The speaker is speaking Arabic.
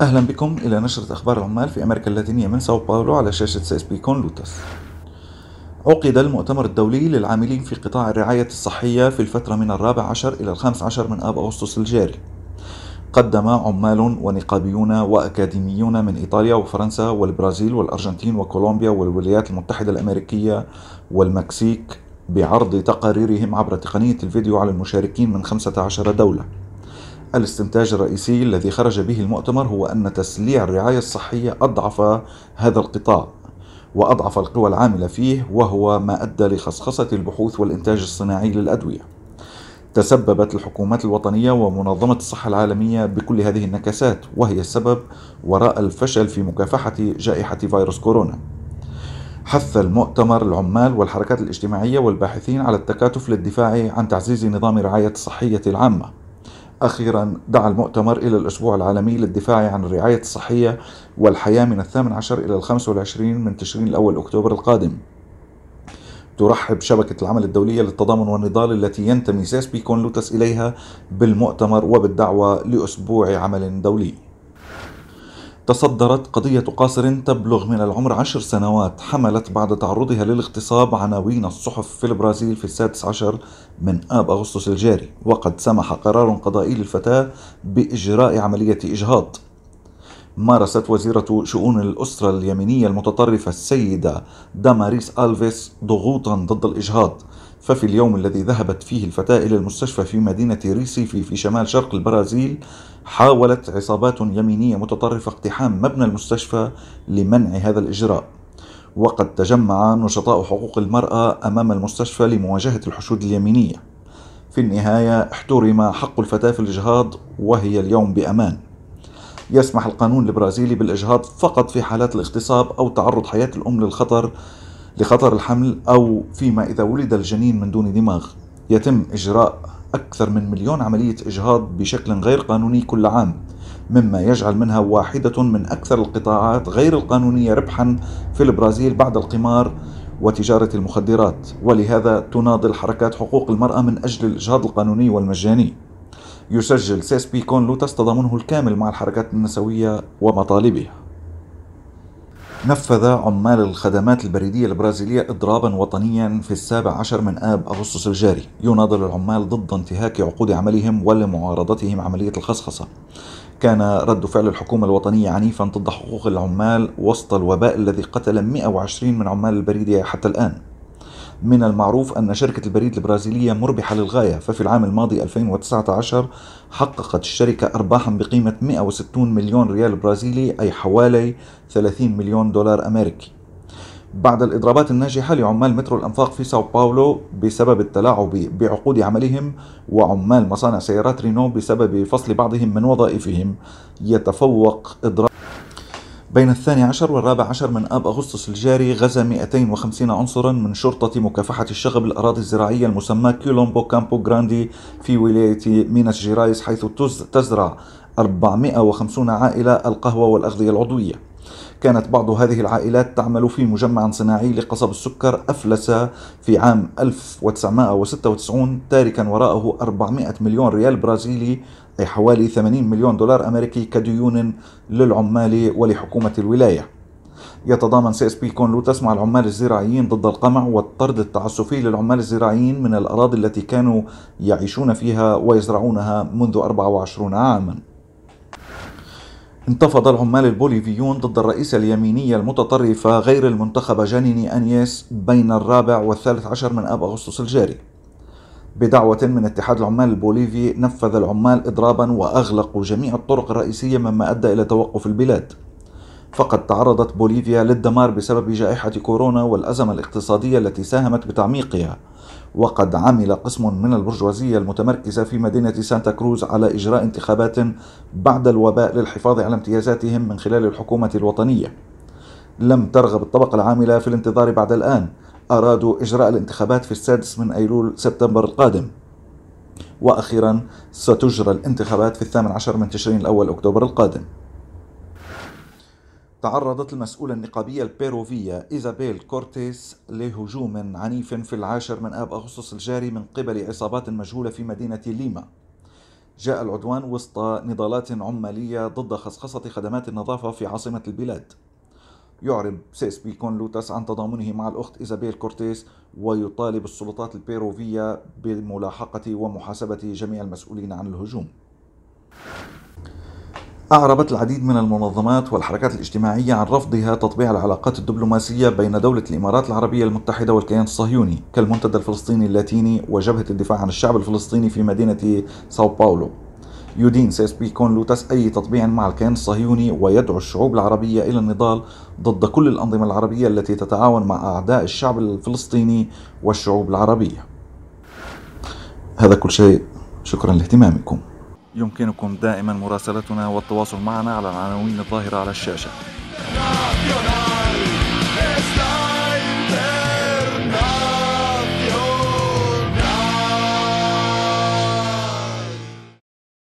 أهلا بكم إلى نشرة أخبار العمال في أمريكا اللاتينية من ساو باولو على شاشة CSP-Conlutas. عقد المؤتمر الدولي للعاملين في قطاع الرعاية الصحية في الفترة من الرابع عشر إلى الخامس عشر من آب أغسطس الجاري. قدم عمال ونقابيون وأكاديميون من إيطاليا وفرنسا والبرازيل والأرجنتين وكولومبيا والولايات المتحدة الأمريكية والمكسيك بعرض تقاريرهم عبر تقنية الفيديو على المشاركين من 15 دولة. الاستنتاج الرئيسي الذي خرج به المؤتمر هو أن تسليع الرعاية الصحية أضعف هذا القطاع وأضعف القوى العاملة فيه وهو ما أدى لخصخصة البحوث والإنتاج الصناعي للأدوية. تسببت الحكومات الوطنية ومنظمة الصحة العالمية بكل هذه النكسات وهي السبب وراء الفشل في مكافحة جائحة فيروس كورونا. حث المؤتمر العمال والحركات الاجتماعية والباحثين على التكاتف للدفاع عن تعزيز نظام الرعاية الصحية العامة. أخيرا دعا المؤتمر إلى الأسبوع العالمي للدفاع عن الرعاية الصحية والحياة من الثامن عشر إلى الخامس والعشرين من تشرين الأول أكتوبر القادم. ترحب شبكة العمل الدولية للتضامن والنضال التي ينتمي سيس بيكون لوتس إليها بالمؤتمر وبالدعوة لأسبوع عمل دولي. تصدرت قضية قاصر تبلغ من العمر عشر سنوات حملت بعد تعرضها للاغتصاب عناوين الصحف في البرازيل في السادس عشر من آب أغسطس الجاري. وقد سمح قرار قضائي للفتاة بإجراء عملية إجهاض. مارست وزيرة شؤون الأسرة اليمينية المتطرفة السيدة داماريس ألفيس ضغوطا ضد الإجهاض. ففي اليوم الذي ذهبت فيه الفتاة إلى المستشفى في مدينة ريسيفي في شمال شرق البرازيل حاولت عصابات يمينية متطرفة اقتحام مبنى المستشفى لمنع هذا الإجراء. وقد تجمع نشطاء حقوق المرأة أمام المستشفى لمواجهة الحشود اليمينية. في النهاية احترم حق الفتاة في الإجهاض وهي اليوم بأمان. يسمح القانون البرازيلي بالإجهاض فقط في حالات الاغتصاب أو تعرض حياة الأم للخطر لخطر الحمل أو فيما إذا ولد الجنين من دون دماغ. يتم إجراء أكثر من مليون عملية إجهاض بشكل غير قانوني كل عام مما يجعل منها واحدة من أكثر القطاعات غير القانونية ربحا في البرازيل بعد القمار وتجارة المخدرات ولهذا تناضل حركات حقوق المرأة من أجل الإجهاض القانوني والمجاني. يسجل سيس بيكون لوتس تضامنه الكامل مع الحركات النسوية ومطالبها نفذ عمال الخدمات البريدية البرازيلية إضرابا وطنيا في السابع عشر من آب أغسطس الجاري. يناضل العمال ضد انتهاك عقود عملهم ولمعارضتهم عملية الخصخصة. كان رد فعل الحكومة الوطنية عنيفا ضد حقوق العمال وسط الوباء الذي قتل 120 من عمال البريدية حتى الآن. من المعروف أن شركة البريد البرازيلية مربحة للغاية ففي العام الماضي 2019 حققت الشركة أرباحا بقيمة 160 مليون ريال برازيلي أي حوالي 30 مليون دولار أمريكي. بعد الإضرابات الناجحة لعمال مترو الأنفاق في ساو باولو بسبب التلاعب بعقود عملهم وعمال مصانع سيارات رينو بسبب فصل بعضهم من وظائفهم يتفوق إضراب بين الثاني عشر والرابع عشر من آب أغسطس الجاري غزا 250 عنصرا من شرطة مكافحة الشغب الأراضي الزراعية المسمى كيلومبو كامبو جراندي في ولاية ميناس جيرايس حيث تزرع 450 عائلة القهوة والأغذية العضوية. كانت بعض هذه العائلات تعمل في مجمع صناعي لقصب السكر أفلس في عام 1996 تاركا وراءه 400 مليون ريال برازيلي حوالي 80 مليون دولار أمريكي كديون للعمال ولحكومة الولاية. يتضامن CSP-Conlutas مع العمال الزراعيين ضد القمع والطرد التعسفي للعمال الزراعيين من الأراضي التي كانوا يعيشون فيها ويزرعونها منذ 24 عاما. انتفض العمال البوليفيون ضد الرئيسة اليمينية المتطرفة غير المنتخبة جانيني أنيس بين الرابع والثالث عشر من آب أغسطس الجاري. بدعوة من اتحاد العمال البوليفي نفذ العمال إضرابا وأغلقوا جميع الطرق الرئيسية مما أدى إلى توقف البلاد. فقد تعرضت بوليفيا للدمار بسبب جائحة كورونا والأزمة الاقتصادية التي ساهمت بتعميقها. وقد عمل قسم من البرجوازية المتمركزة في مدينة سانتا كروز على إجراء انتخابات بعد الوباء للحفاظ على امتيازاتهم من خلال الحكومة الوطنية. لم ترغب الطبقة العاملة في الانتظار بعد الآن. أرادوا إجراء الانتخابات في السادس من أيلول سبتمبر القادم. وأخيرا ستجرى الانتخابات في الثامن عشر من تشرين الأول أكتوبر القادم. تعرضت المسؤولة النقابية البيروفية إيزابيل كورتيس لهجوم عنيف في العاشر من آب أغسطس الجاري من قبل عصابات مجهولة في مدينة ليما. جاء العدوان وسط نضالات عمالية ضد خصخصة خدمات النظافة في عاصمة البلاد. يعرب CSP-Conlutas عن تضامنه مع الأخت إيزابيل كورتيس ويطالب السلطات البيروفية بملاحقة ومحاسبة جميع المسؤولين عن الهجوم. أعربت العديد من المنظمات والحركات الاجتماعية عن رفضها تطبيع العلاقات الدبلوماسية بين دولة الإمارات العربية المتحدة والكيان الصهيوني كالمنتدى الفلسطيني اللاتيني وجبهة الدفاع عن الشعب الفلسطيني في مدينة ساو باولو. يدين CSP-Conlutas أي تطبيع مع الكيان الصهيوني ويدعو الشعوب العربية إلى النضال ضد كل الأنظمة العربية التي تتعاون مع أعداء الشعب الفلسطيني والشعوب العربية. هذا كل شيء. شكرا لاهتمامكم. يمكنكم دائما مراسلتنا والتواصل معنا على العناوين الظاهرة على الشاشة.